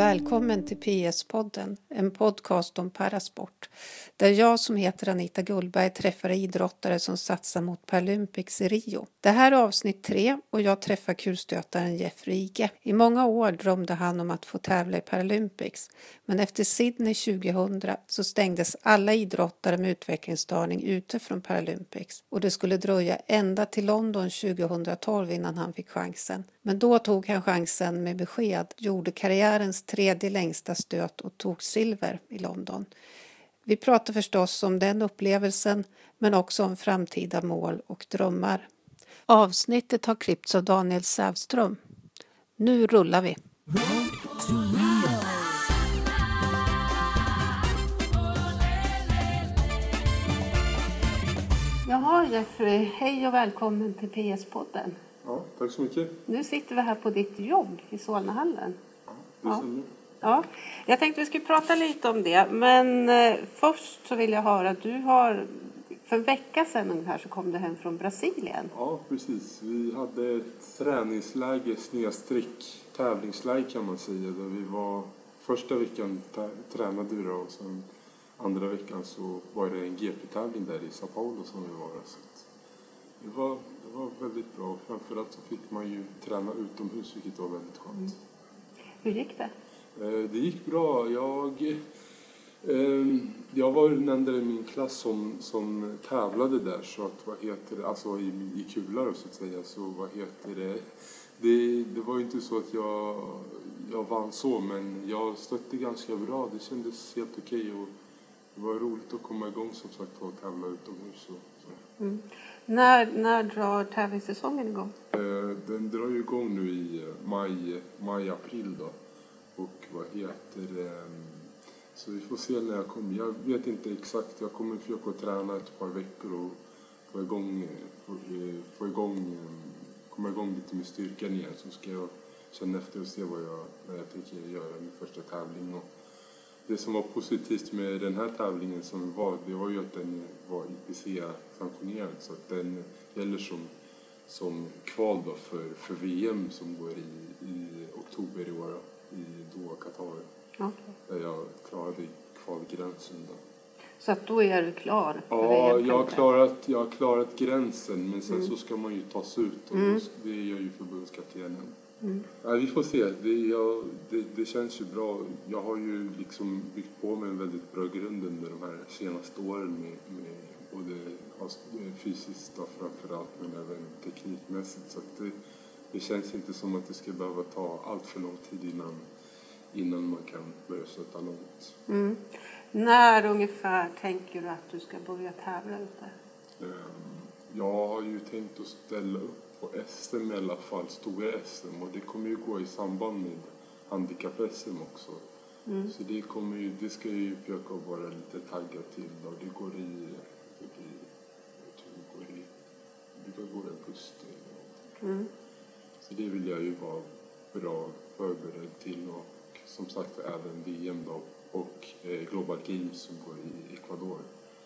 Välkommen till PS-podden, en podcast om parasport. Där jag som heter Anita Gullberg träffar idrottare som satsar mot Paralympics i Rio. Det här är avsnitt tre och jag träffar kulstötaren Jeff Rige. I många år drömde han om att få tävla i Paralympics. Men efter Sydney 2000 så stängdes alla idrottare med utvecklingsstörning ute från Paralympics. Och det skulle dröja ända till London 2012 innan han fick chansen. Men då tog han chansen med besked, gjorde karriärens tredje längsta stöt och tog silver i London. Vi pratar förstås om den upplevelsen men också om framtida mål och drömmar. Avsnittet har klippts av Daniel Sävström. Nu rullar vi! Jaha Jeffrey, hej och välkommen till PS-podden. Ja, tack så mycket. Nu sitter vi här på ditt jobb i Solnahallen. Ja, stämmer. Ja, jag tänkte vi skulle prata lite om det, men eh, först så vill jag höra, du har för en vecka sedan ungefär så kom du hem från Brasilien. Ja, precis. Vi hade ett träningsläger, snedstreck tävlingsläger kan man säga, där vi var första veckan tränade vi då och sen andra veckan så var det en GP-tävling där i Sao Paulo som vi var. Så det var det var väldigt bra. Framförallt så fick man ju träna utomhus vilket var väldigt skönt. Mm. Hur gick det? Eh, det gick bra. Jag, ehm, jag var den enda i min klass som, som tävlade där så att vad heter det, alltså i, i kulare så att säga så vad heter det, det, det var ju inte så att jag, jag vann så men jag stötte ganska bra. Det kändes helt okej okay och det var roligt att komma igång som sagt och tävla utomhus. Och, så. Mm. När, när drar tävlingssäsongen igång? Eh, den drar ju igång nu i eh, maj, maj april då. Och vad heter det? Ehm, så vi får se när jag kommer. Jag vet inte exakt. Jag kommer försöka träna ett par veckor och få igång, få, eh, få igång, ehm, komma igång lite med styrkan igen. Så ska jag känna efter och se vad jag, vad jag tänker göra min första tävling. Och det som var positivt med den här tävlingen som var, det var ju att den var IPC-sanktionerad så att den gäller som, som kval då för, för VM som går i, i oktober i år i Doha, Qatar. Okay. Där jag klarade kvalgränsen då. Så att då är du klar? Ja, jag har, klarat, jag har klarat gränsen men sen mm. så ska man ju tas ut och mm. det gör ju förbundskaptenen. Mm. Ja, vi får se. Det, jag, det, det, känns ju bra. Jag har ju liksom byggt på mig en väldigt bra grund under de här senaste åren med, med både fysiskt då framförallt men även teknikmässigt. Så det, det känns inte som att det ska behöva ta allt för lång tid innan, innan man kan börja stöta långt. Mm. När ungefär tänker du att du ska börja tävla ute? Ehm, jag har ju tänkt att ställa upp på SM i alla fall, stora SM och det kommer ju gå i samband med handikapp-SM också. Mm. Så det, kommer ju, det ska jag ju försöka vara lite taggad till och det går i, det blir, jag tror det går i, det brukar gå i augusti. Mm. Så det vill jag ju vara bra förberedd till och som sagt även VM då och eh, Global Games som går i Ecuador.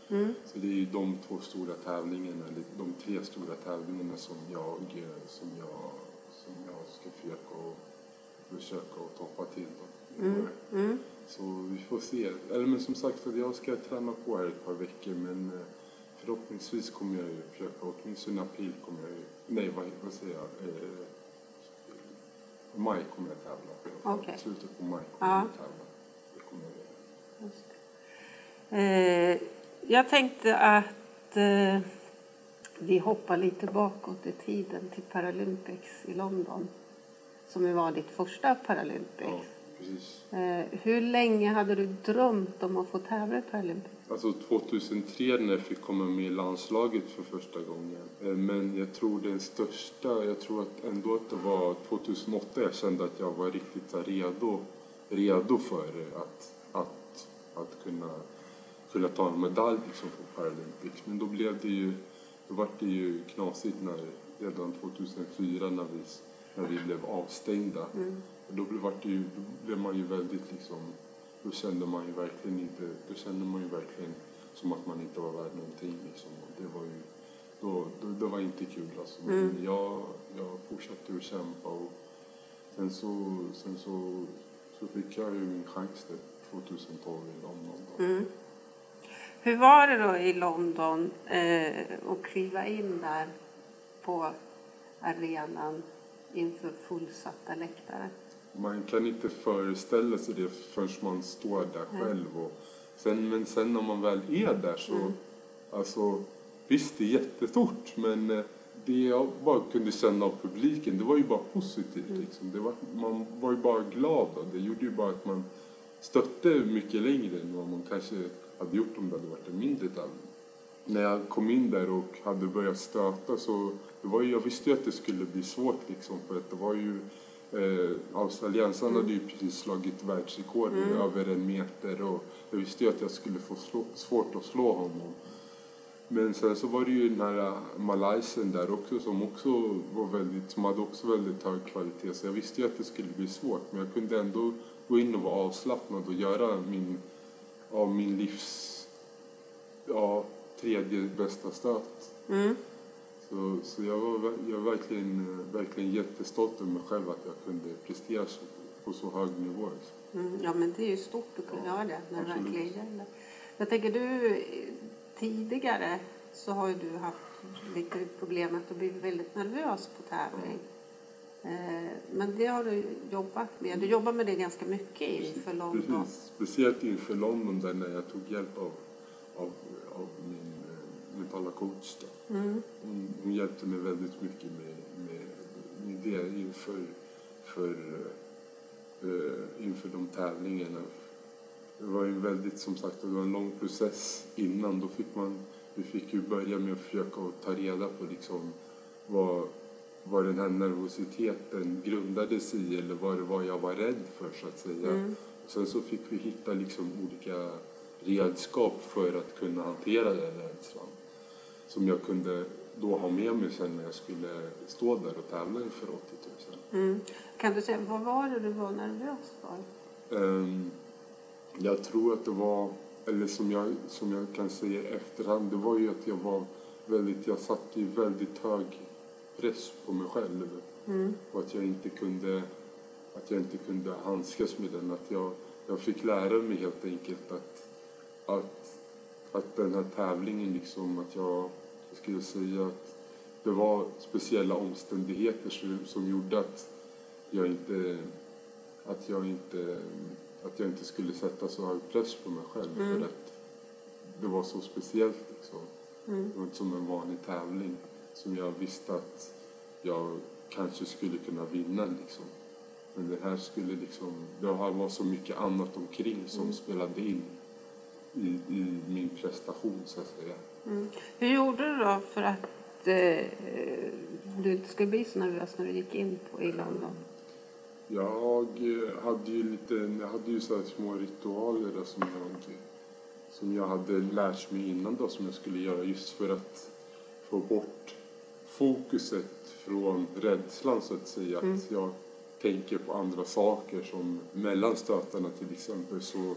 Mm. Så det är ju de två stora tävlingarna, eller de tre stora tävlingarna som jag, som jag, som jag ska försöka, och, försöka och toppa till. Mm. Mm. Så vi får se. Eller men som sagt, jag ska träna på här ett par veckor men eh, förhoppningsvis kommer jag ju försöka, åtminstone i april kommer jag ju, nej vad, vad säger jag, eh, maj kommer jag tävla. Okay. Slutet på maj kommer ja. jag tävla. Det kommer jag göra. Eh, jag tänkte att eh, vi hoppar lite bakåt i tiden till Paralympics i London. Som ju var ditt första Paralympics. Ja, eh, hur länge hade du drömt om att få tävla i Paralympics? Alltså 2003 när jag fick komma med i landslaget för första gången. Eh, men jag tror den största, jag tror att ändå att det var 2008 jag kände att jag var riktigt redo, redo för att, att, att kunna kunna ta en medalj liksom, på Paralympics. Men då blev det ju, då var det ju knasigt när, redan 2004 när vi, när vi blev avstängda. Mm. Då, blev, det ju, då blev man ju väldigt liksom, då kände man ju verkligen inte, då kände man ju verkligen som att man inte var värd någonting liksom. Och det var ju, då, då, det var inte kul alltså. Mm. Jag, jag fortsatte att kämpa och sen så, sen så så fick jag ju min chans där 2012 i London. Då. Mm. Hur var det då i London eh, att kliva in där på arenan inför fullsatta läktare? Man kan inte föreställa sig det förrän man står där Mm. själv. Och sen, men sen när man väl är där så, Mm. alltså visst det är jättestort men eh, det jag bara kunde känna av publiken det var ju bara positivt. Mm. Liksom. Det var, man var ju bara glad och det gjorde ju bara att man stötte mycket längre än vad man kanske hade gjort om det hade varit en mindre tävling. När jag kom in där och hade börjat stöta så det var ju, jag visste ju att det skulle bli svårt liksom för att det var ju eh, australiensaren hade ju precis slagit världsrekord i över en meter och jag visste ju att jag skulle få slå, svårt att slå honom. Men sen så var det ju den här malaysen där också som också var väldigt, som hade också väldigt hög kvalitet så jag visste ju att det skulle bli svårt men jag kunde ändå gå in och vara avslappnad och göra min, ja, min livs, ja, tredje bästa stöt. Mm. Så, så jag var jag var verkligen, verkligen jättestolt över mig själv att jag kunde prestera så, på så hög nivå. Liksom. Mm, ja, men det är ju stort att kunna Ja, göra det när det absolut. verkligen gäller. Jag tänker du, tidigare så har ju du haft lite problem att du blivit väldigt nervös på tävling. Eh, Men det har du jobbat med. Du jobbar med det ganska mycket inför London. Precis, speciellt inför London där när jag tog hjälp av, av, av min eh, mentala coach. Då. Mm. Hon, hon hjälpte mig väldigt mycket med, med, med det inför, för, eh, inför de tävlingarna. Det var ju väldigt, som sagt, det var en lång process innan. Då fick man, vi fick ju börja med att försöka ta reda på liksom vad, vad den här nervositeten grundade sig i eller vad det var jag var rädd för så att säga. Mm. Sen så fick vi hitta liksom olika redskap för att kunna hantera den rädslan. Som jag kunde då ha med mig sen när jag skulle stå där och tävla inför 80 000. Mm. Kan du säga, vad var det du var nervös för? Ehm, jag tror att det var, eller som jag, som jag kan säga i efterhand, det var ju att jag var väldigt, jag satte ju väldigt hög press på mig själv. Mm. Och att jag inte kunde, att jag inte kunde handskas med den. Att jag, jag fick lära mig helt enkelt att, att, att den här tävlingen liksom, att jag, jag skulle säga att det var speciella omständigheter som, som gjorde att jag inte, att jag inte, att jag inte skulle sätta så hög press på mig själv Mm. för att det var så speciellt liksom. Mm. Det var inte som en vanlig tävling som jag visste att jag kanske skulle kunna vinna liksom. Men det här skulle liksom, det här var så mycket annat omkring som Mm. spelade in i, i min prestation så att säga. Mm. Hur gjorde du då för att eh, du inte skulle bli så nervös när du gick in på i London? Jag eh, hade ju lite, jag hade ju så små ritualer där som jag, som jag hade lärt mig innan då som jag skulle göra just för att få bort fokuset från rädslan så att säga. Mm. Att jag tänker på andra saker som mellan stötarna till exempel så,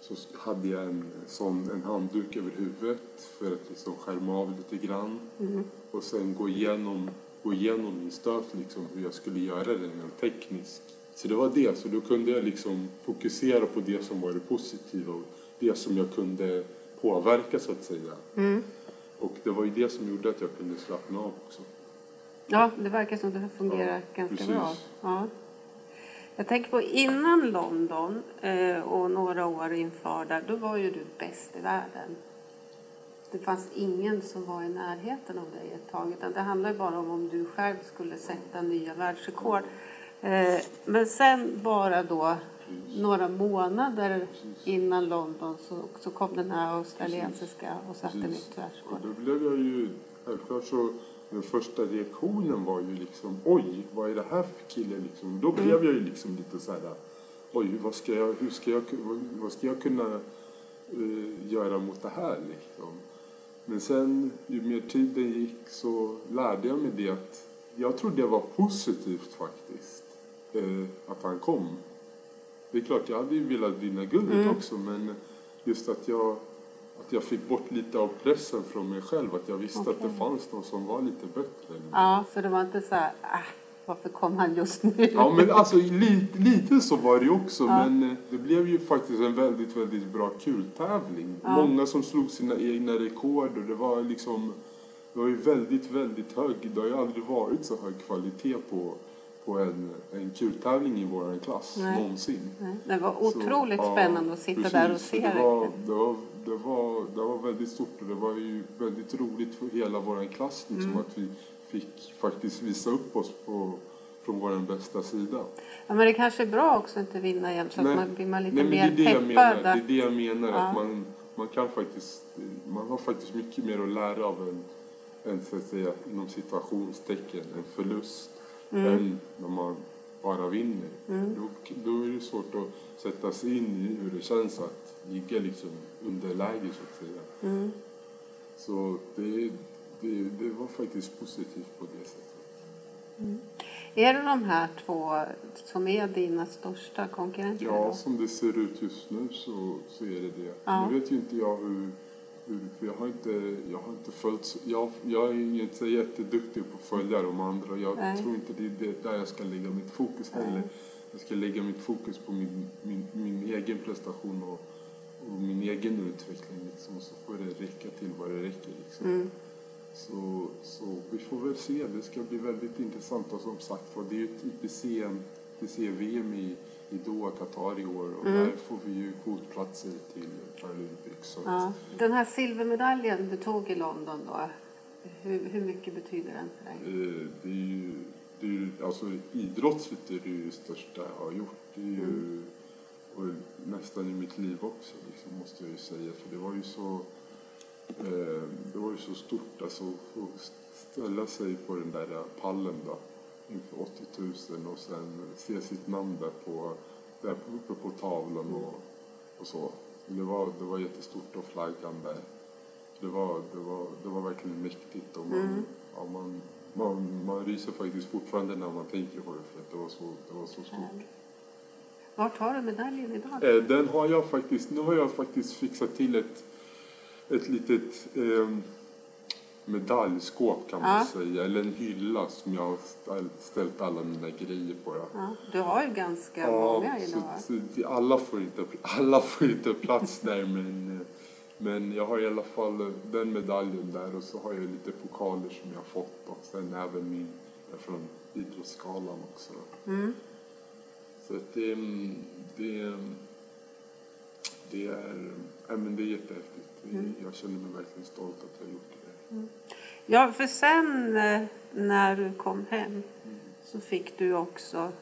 så hade jag en sån en handduk över huvudet för att liksom skärma av lite grann Mm. och sen gå igenom, gå igenom min stöt, liksom, hur jag skulle göra den rent tekniskt. Så det var det, så då kunde jag liksom fokusera på det som var det positiva och det som jag kunde påverka så att säga. Mm. Och det var ju det som gjorde att jag kunde slappna av också. Ja, det verkar som det fungerar Ja, ganska precis. bra. Ja. Jag tänker på innan London eh, och några år inför där, då var ju du bäst i världen. Det fanns ingen som var i närheten av dig ett tag, utan det handlar ju bara om om du själv skulle sätta nya världsrekord. Eh, men sen bara då några månader innan London så, så kom den här australiensiska och satte Precis. Och världsrekord. då blev jag ju, självklart så, den första reaktionen var ju liksom oj, vad är det här för kille liksom? Då blev jag ju liksom lite så här, oj, vad ska jag, hur ska jag, vad, ska jag kunna eh, göra mot det här liksom? Men sen, ju mer tiden gick så lärde jag mig det att jag tror det var positivt faktiskt, eh, att han kom. Det är klart, jag hade ju velat vinna guldet Mm. också, men just att jag, att jag fick bort lite av pressen från mig själv. Att jag visste att Okej. det fanns någon som var lite bättre. Ja, så det var inte så här, äh, varför kom han just nu? Ja, men alltså lite, lite så var det ju också. Ja. Men eh, det blev ju faktiskt en väldigt, väldigt bra kultävling. Ja. Många som slog sina egna rekord och det var liksom det var ju väldigt, väldigt hög. Det har ju aldrig varit så hög kvalitet på, på en, en kultävling i vår klass Nej. någonsin. Nej. Det var otroligt så, spännande att sitta precis. där och se det. Var, det, var, det, var, det var väldigt stort och det var ju väldigt roligt för hela vår klass liksom, mm. att vi fick faktiskt visa upp oss på, från vår bästa sida. Ja, men det kanske är bra också att inte vinna jämt så Nej. att man blir man lite Nej, mer det är det peppad. Det är det jag menar. Ja. Att man, man, kan faktiskt, man har faktiskt mycket mer att lära av en, en så att säga, inom situationstecken, en förlust. Än när man bara vinner. Mm. Då, då är det svårt att sätta sig in i hur det känns att ligga liksom under läge så att säga. Mm. Så det, det, det var faktiskt positivt på det sättet. Mm. Är det de här två som är dina största konkurrenter? Ja, då? som det ser ut just nu så, så är det det. Ja. Nu vet ju inte jag hur för jag har inte, jag har inte följt, jag, jag är inte så jätteduktig på att följa de andra. Jag Nej. tror inte det är där jag ska lägga mitt fokus heller. Nej. Jag ska lägga mitt fokus på min, min, min egen prestation och, och min egen utveckling liksom. Och så får det räcka till vad det räcker liksom. Mm. Så, så vi får väl se. Det ska bli väldigt intressant. Och som sagt det är ju ett IPC, IPC-VM i, i Doha, Qatar i år och mm. där får vi ju kvotplatser till Paralympics. Ja. Den här silvermedaljen du tog i London då, hur, hur mycket betyder den för dig? Eh, det är ju, det är ju, alltså idrottsligt är det ju det största jag har gjort. Det är ju, mm. och nästan i mitt liv också, liksom, måste jag ju säga. För det var ju så Eh, det var ju så stort alltså att ställa sig på den där pallen då inför 80 000 och sen se sitt namn där på, där uppe på tavlan och, och så. Det var, det var jättestort och flaggan där. Det var, det var, det var verkligen mäktigt och man, mm. ja, man, man, man ryser faktiskt fortfarande när man tänker på det för att det var så, det var så stort. Vart har du medaljen idag? Eh, den har jag faktiskt, nu har jag faktiskt fixat till ett ett litet eh, medaljskåp kan man säga, eller en hylla som jag har ställt alla mina grejer på. Ja. Du har ju ganska många idag. Så, alla, får inte, alla får inte plats där men, men jag har i alla fall den medaljen där och så har jag lite pokaler som jag har fått och sen även min från Idrottsgalan också. Mm. Så att det, det, det är, ja, men det är jättehäftigt. Mm. Jag känner mig verkligen stolt att jag gjort det. Mm. Ja, för sen eh, när du kom hem så fick du också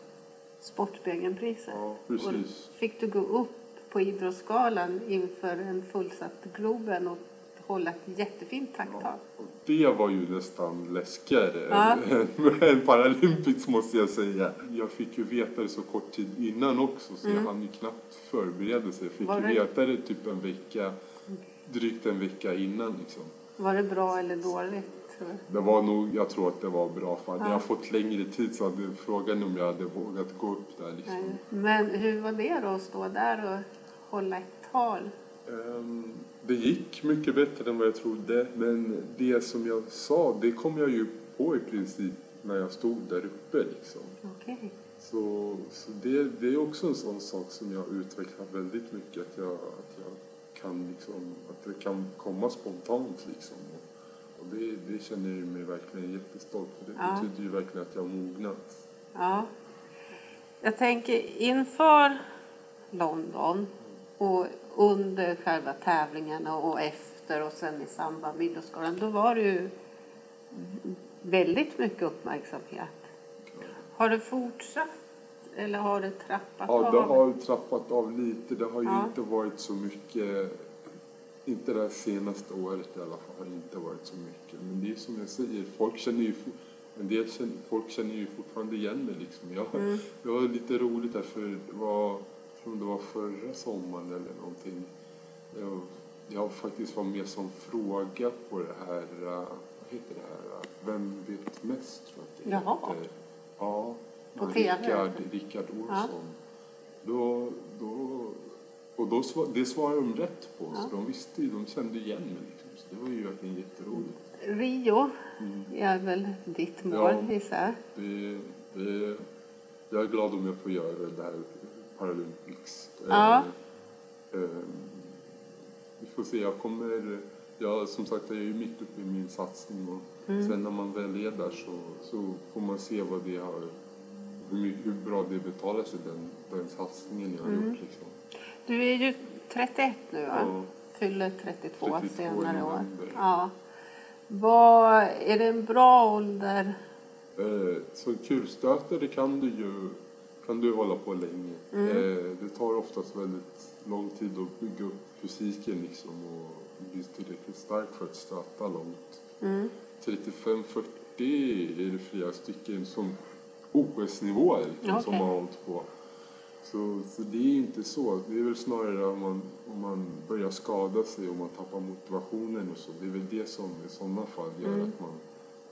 Sportspegelnpriset. Ja, precis. Och fick du gå upp på Idrottsgalan inför en fullsatt Globen och hålla ett jättefint tacktal. Ja, det var ju nästan läskigare ja. än, än Paralympics måste jag säga. Jag fick ju veta det så kort tid innan också så mm. jag hann ju knappt förbereda sig. Jag fick ju veta det typ en vecka drygt en vecka innan. Liksom. Var det bra eller dåligt? Det var nog, jag tror att det var bra. För hade ja. jag fått längre tid så hade frågan om jag hade vågat gå upp där. Liksom. Men hur var det då att stå där och hålla ett tal? Um, det gick mycket bättre än vad jag trodde. Men det som jag sa, det kom jag ju på i princip när jag stod där uppe. Liksom. Okay. Så, så det, det är också en sån sak som jag utvecklat väldigt mycket. Att jag, att jag kan liksom, att det kan komma spontant liksom. Och, och det, det känner jag mig verkligen jättestolt för. Det ja. betyder ju verkligen att jag har mognat. Ja. Jag tänker inför London och under själva tävlingarna och efter och sen i samband med Idrottsgalan, då var det ju väldigt mycket uppmärksamhet. Har det fortsatt eller har det trappat av? Ja, det har trappat av lite. Det har ju ja. inte varit så mycket, inte det senaste året i alla fall, har inte varit så mycket. Men det är som jag säger, folk känner ju en del känner, folk känner ju fortfarande igen mig liksom. Jag, mm. Det var lite roligt där för det var, det var förra sommaren eller någonting. Jag, jag faktiskt var med som fråga på det här, vad heter det här, Vem vet mest tror jag att det Jaha. heter. Ja, på TV? Rickard, Rickard Olsson. Ja. Då, då, och då, det svarade de rätt på, ja. så de visste ju, de kände igen mig. Liksom. Så det var ju verkligen jätteroligt. Rio mm. är väl ditt mål, ja, gissar det, Eh, Jag är glad om jag får göra det här Paralympics. Ja. Eh, eh, Vi får se, jag kommer... Jag, som sagt, jag är ju mitt uppe i min satsning och Mm. sen när man väl är där så, så får man se vad det har... Hur, hur bra det betalar sig, den, den satsningen jag har Mm. gjort liksom. Du är ju 31 nu va? Ja. Fyller 32, 32 i senare år. Ja. Vad, är det en bra ålder? Eh, Så kulstötare kan du ju kan du hålla på länge. Mm. Eh, Det tar oftast väldigt lång tid att bygga upp fysiken liksom och bli tillräckligt stark för att stöta långt. Mm. 35-40 är det flera stycken som OS-nivåer liksom, som har hållit på. Så, så det är inte så. Det är väl snarare om man, om man börjar skada sig och man tappar motivationen och så. Det är väl det som i sådana fall gör Mm. att man,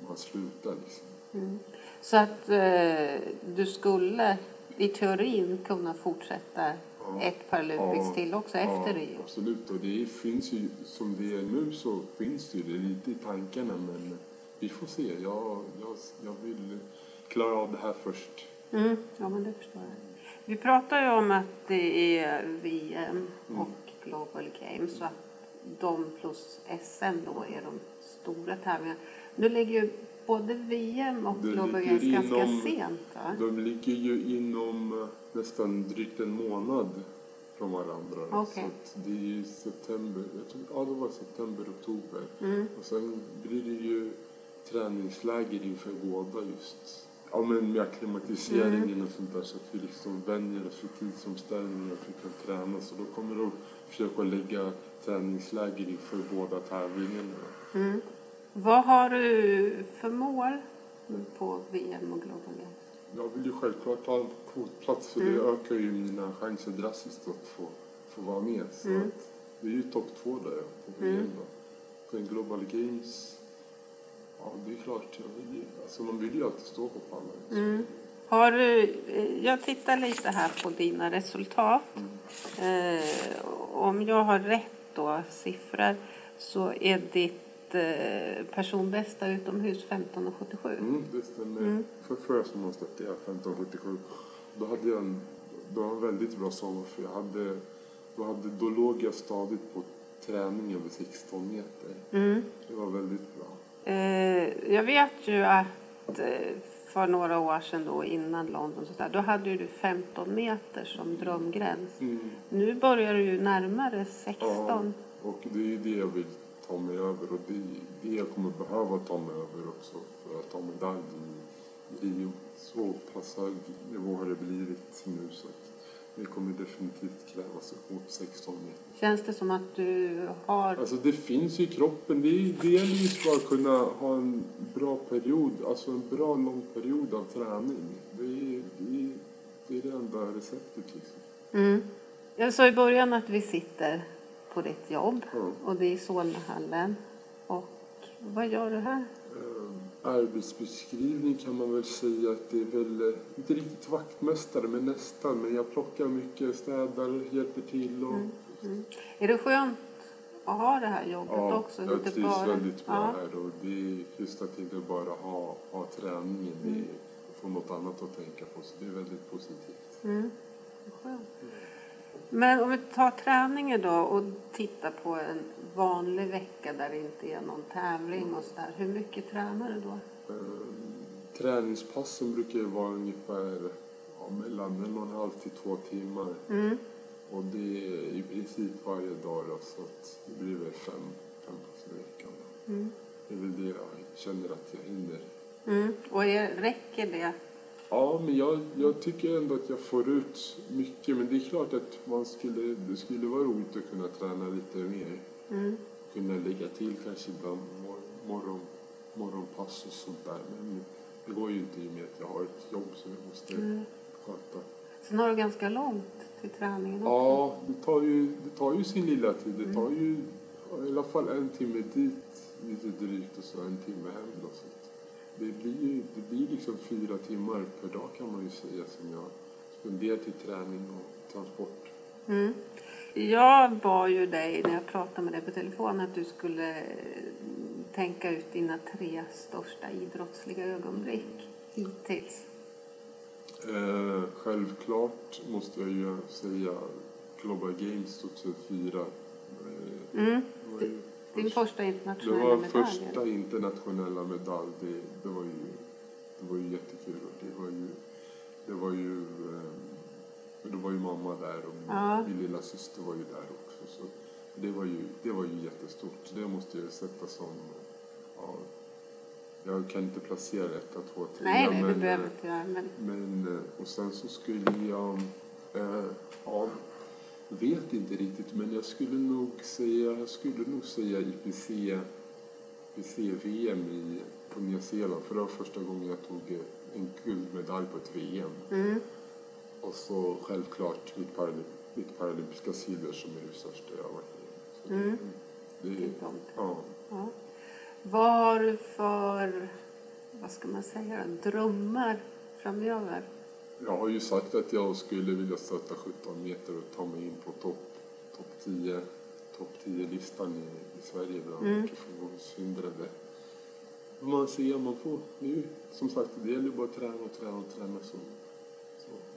man slutar liksom. Så att eh, du skulle i teorin kunna fortsätta Ja. ett Paralympics Ja. till också efter Rio? Absolut, och det finns ju, som det är nu så finns det ju det lite i tankarna men vi får se. Jag, jag, jag vill klara av det här först. Mm. Ja, men det förstår jag. Vi pratar ju om att det är VM och Global Games så att de plus SM då är de stora tävlingarna. Nu ligger ju både VM och Det Global Games ganska inom- sent va? De ligger ju inom eh, nästan drygt en månad från varandra. Okej. Så det är ju september, jag tror, ja det var september, oktober. Mm. Och sen blir det ju träningsläger inför båda just. Ja men med acklimatiseringen och sånt där så att vi liksom vänjer oss vid tidsomställningar och vi kan träna. Så då kommer de försöka lägga träningsläger inför båda tävlingarna. Mm. Vad har du för mål på VM och Global Games? Jag vill ju självklart ta en kvotplats för Mm. det ökar ju mina chanser drastiskt att få, få vara med. Så Mm. att det är ju topp två där på VM Mm. Sen Global Games, ja det är klart, jag vill alltså man vill ju alltid stå på pallen. Mm. Har du, eh, jag tittar lite här på dina resultat. Eh, om jag har rätt då, siffror, så är ditt eh, personbästa utomhus 15,77. Mm, det stämmer. Mm. För förra sommaren släppte jag 1577. Då hade jag en, då var en väldigt bra sommar för jag hade, då, hade, då låg jag stadigt på träning över 16 meter. Mm. Det var väldigt bra. Eh, jag vet ju att eh, för några år sedan då innan London så där, då hade ju du 15 meter som drömgräns. Mm. Nu börjar du ju närmare 16. Ja, och det är ju det jag vill ta mig över och det är det jag kommer behöva ta mig över också för att ta medalj i Rio. Så pass hög nivå har det blivit nu så det kommer definitivt krävas upp mot 16 meter. Känns det som att du har... Alltså det finns ju i kroppen. Det, är- det gäller ju bara att kunna ha en bra period, alltså en bra lång period av träning. Det är det, är, det, är det enda receptet liksom. Mm. Jag sa i början att vi sitter på ditt jobb Ja. och det är i Solnahallen. Och vad gör du här? Arbetsbeskrivning kan man väl säga att det är väl, eh, inte riktigt vaktmästare men nästan. Men jag plockar mycket, städar, hjälper till och Mm. Är det skönt att ha det här jobbet ja, också? jag Inte trivs bara- väldigt bra ja. här och det är just att inte bara ha, ha träningen, det Mm. är att få något annat att tänka på så det är väldigt positivt. Mm. Skönt. Men om vi tar träningen då och tittar på en vanlig vecka där det inte är någon tävling och sådär. Hur mycket tränar du då? Eh, Träningspassen brukar ju vara ungefär ja, mellan en och en halv till två timmar. Mm. Och det är i princip varje dag då, så att det blir väl fem, fem pass i veckan. Mm. Det är väl det jag känner att jag hinner. Mm. Och är, räcker det? Ja, men jag, jag tycker ändå att jag får ut mycket. Men det är klart att man skulle, det skulle vara roligt att kunna träna lite mer. Mm. Kunna lägga till kanske ibland mor- morgon, morgonpass och sånt där. Men det går ju inte i och med att jag har ett jobb som jag måste Mm. sköta. Sen har du ganska långt till träningen också. Ja, det tar ju, det tar ju sin lilla tid. Det tar ju i alla fall en timme dit, lite drygt, och så en timme hem. Då, så det blir ju det blir liksom fyra timmar per dag kan man ju säga som jag spenderar till träning och transport. Mm. Jag bad ju dig när jag pratade med dig på telefon att du skulle tänka ut dina tre största idrottsliga ögonblick hittills. Eh, självklart måste jag ju säga Global Games 2004. Eh, Mm. det var ju Din först- första Det internationella var medalj. första internationella medalj. Det, det, var ju, det var ju jättekul. Det var ju, det var ju, eh, det var ju mamma där och min, Ja. min lilla syster var ju där också. Så det, var ju, det var ju jättestort. Det måste jag sätta som... Ja, jag kan inte placera etta, två, tre. Nej, nej, det men, behöver eh, inte göra. Men men, eh, och sen så skulle jag, eh, ja, vet inte riktigt, men jag skulle nog säga, jag skulle nog säga IPC, IPC-VM i, på Nya Zeeland, för det var första gången jag tog en guldmedalj på ett VM. mm. Och så självklart mitt, paralymp, mitt paralympiska silver som är det största jag har varit med. Mm. Det, det ja. Ja. Vad har du för, vad ska man säga, drömmar framöver? Jag har ju sagt att jag skulle vilja stöta 17 meter och ta mig in på topp top 10 topp 10-listan i, i Sverige bland Mm. funktionshindrade. Man ser, man får, ju, som sagt, det gäller bara att träna och träna och träna så,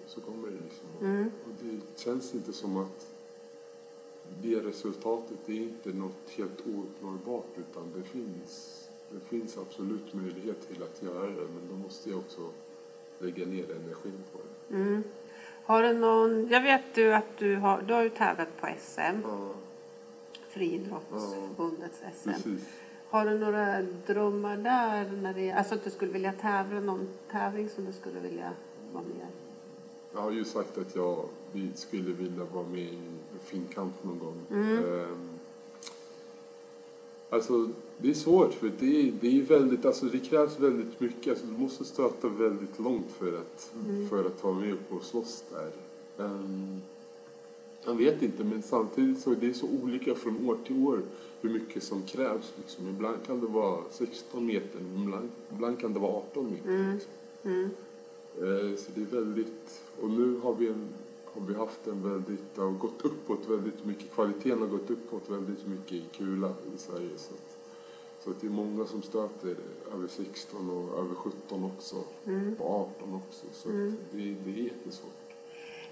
så, kommer det liksom. Mm. Och det känns inte som att det resultatet det är inte något helt ouppnåbart utan det finns, det finns absolut möjlighet till att göra det men då måste jag också lägga ner energin på det. Mm. Har du någon, jag vet du att du har, du har ju tävlat på SM, Ja, Friidrottsförbundets SM. precis. Har du några drömmar där? När det, alltså att du skulle vilja tävla någon tävling som du skulle vilja vara med i? Jag har ju sagt att jag vi skulle vilja vara med i en finkamp någon gång. Mm. Ehm, alltså, det är svårt för det är, det är väldigt, alltså det krävs väldigt mycket. Alltså, du måste stöta väldigt långt för att, Mm. för att vara med upp och slåss där. Ehm, jag vet inte, men samtidigt så är det så olika från år till år hur mycket som krävs. Liksom. Ibland kan det vara 16 meter, ibland, ibland kan det vara 18 meter. Mm. Liksom. Eh, Så det är väldigt, och nu har vi, en, har vi haft en väldigt, det har gått uppåt väldigt mycket, kvaliteten har gått uppåt väldigt mycket i kula i Sverige. Så att, så att det är många som stöter över 16 och över 17 också, Mm. och 18 också. Så Mm. det, det är jättesvårt.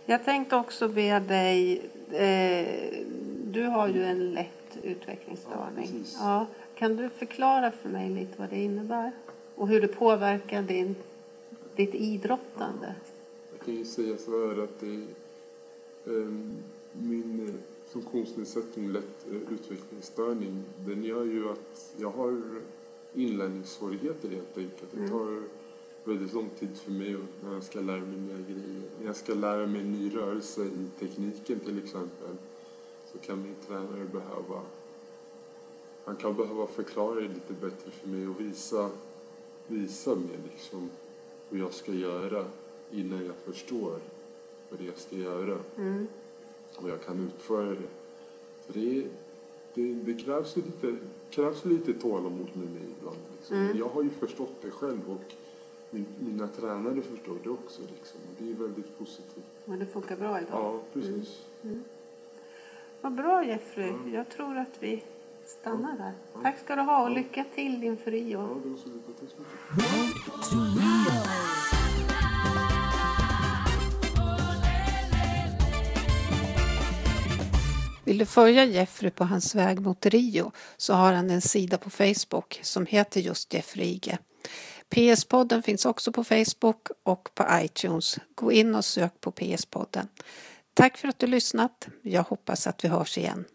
Jag tänkte också be dig, eh, du har ju en lätt utvecklingsstörning. Ja. Ja, kan du förklara för mig lite vad det innebär? Och hur det påverkar din, ditt idrottande? Jag kan ju säga så här att det, ehm, min eh, funktionsnedsättning, lätt eh, utvecklingsstörning, den gör ju att jag har inlärningssvårigheter helt enkelt. Det Mm. tar väldigt lång tid för mig när jag ska lära mig nya grejer. När jag ska lära mig en ny rörelse i tekniken till exempel så kan min tränare behöva han kan behöva förklara det lite bättre för mig och visa, visa mig liksom hur jag ska göra innan jag förstår vad det jag ska göra Mm. och jag kan utföra det. Så det, det, det krävs, lite, krävs lite tålamod med mig ibland. Liksom. Mm. Jag har ju förstått det själv och min, mina tränare förstår det också. Liksom. Det är väldigt positivt. Men det funkar bra idag? Ja, precis. Vad bra Jeffrey. Mm. Jag tror att vi stannar där. Ja. Tack ska du ha och Ja. lycka till inför Rio. Ja, det var så mycket. Vill du följa Jeffrey på hans väg mot Rio så har han en sida på Facebook som heter just Jeffrey Ige. PS-podden finns också på Facebook och på iTunes. Gå in och sök på PS-podden. Tack för att du lyssnat. Jag hoppas att vi hörs igen.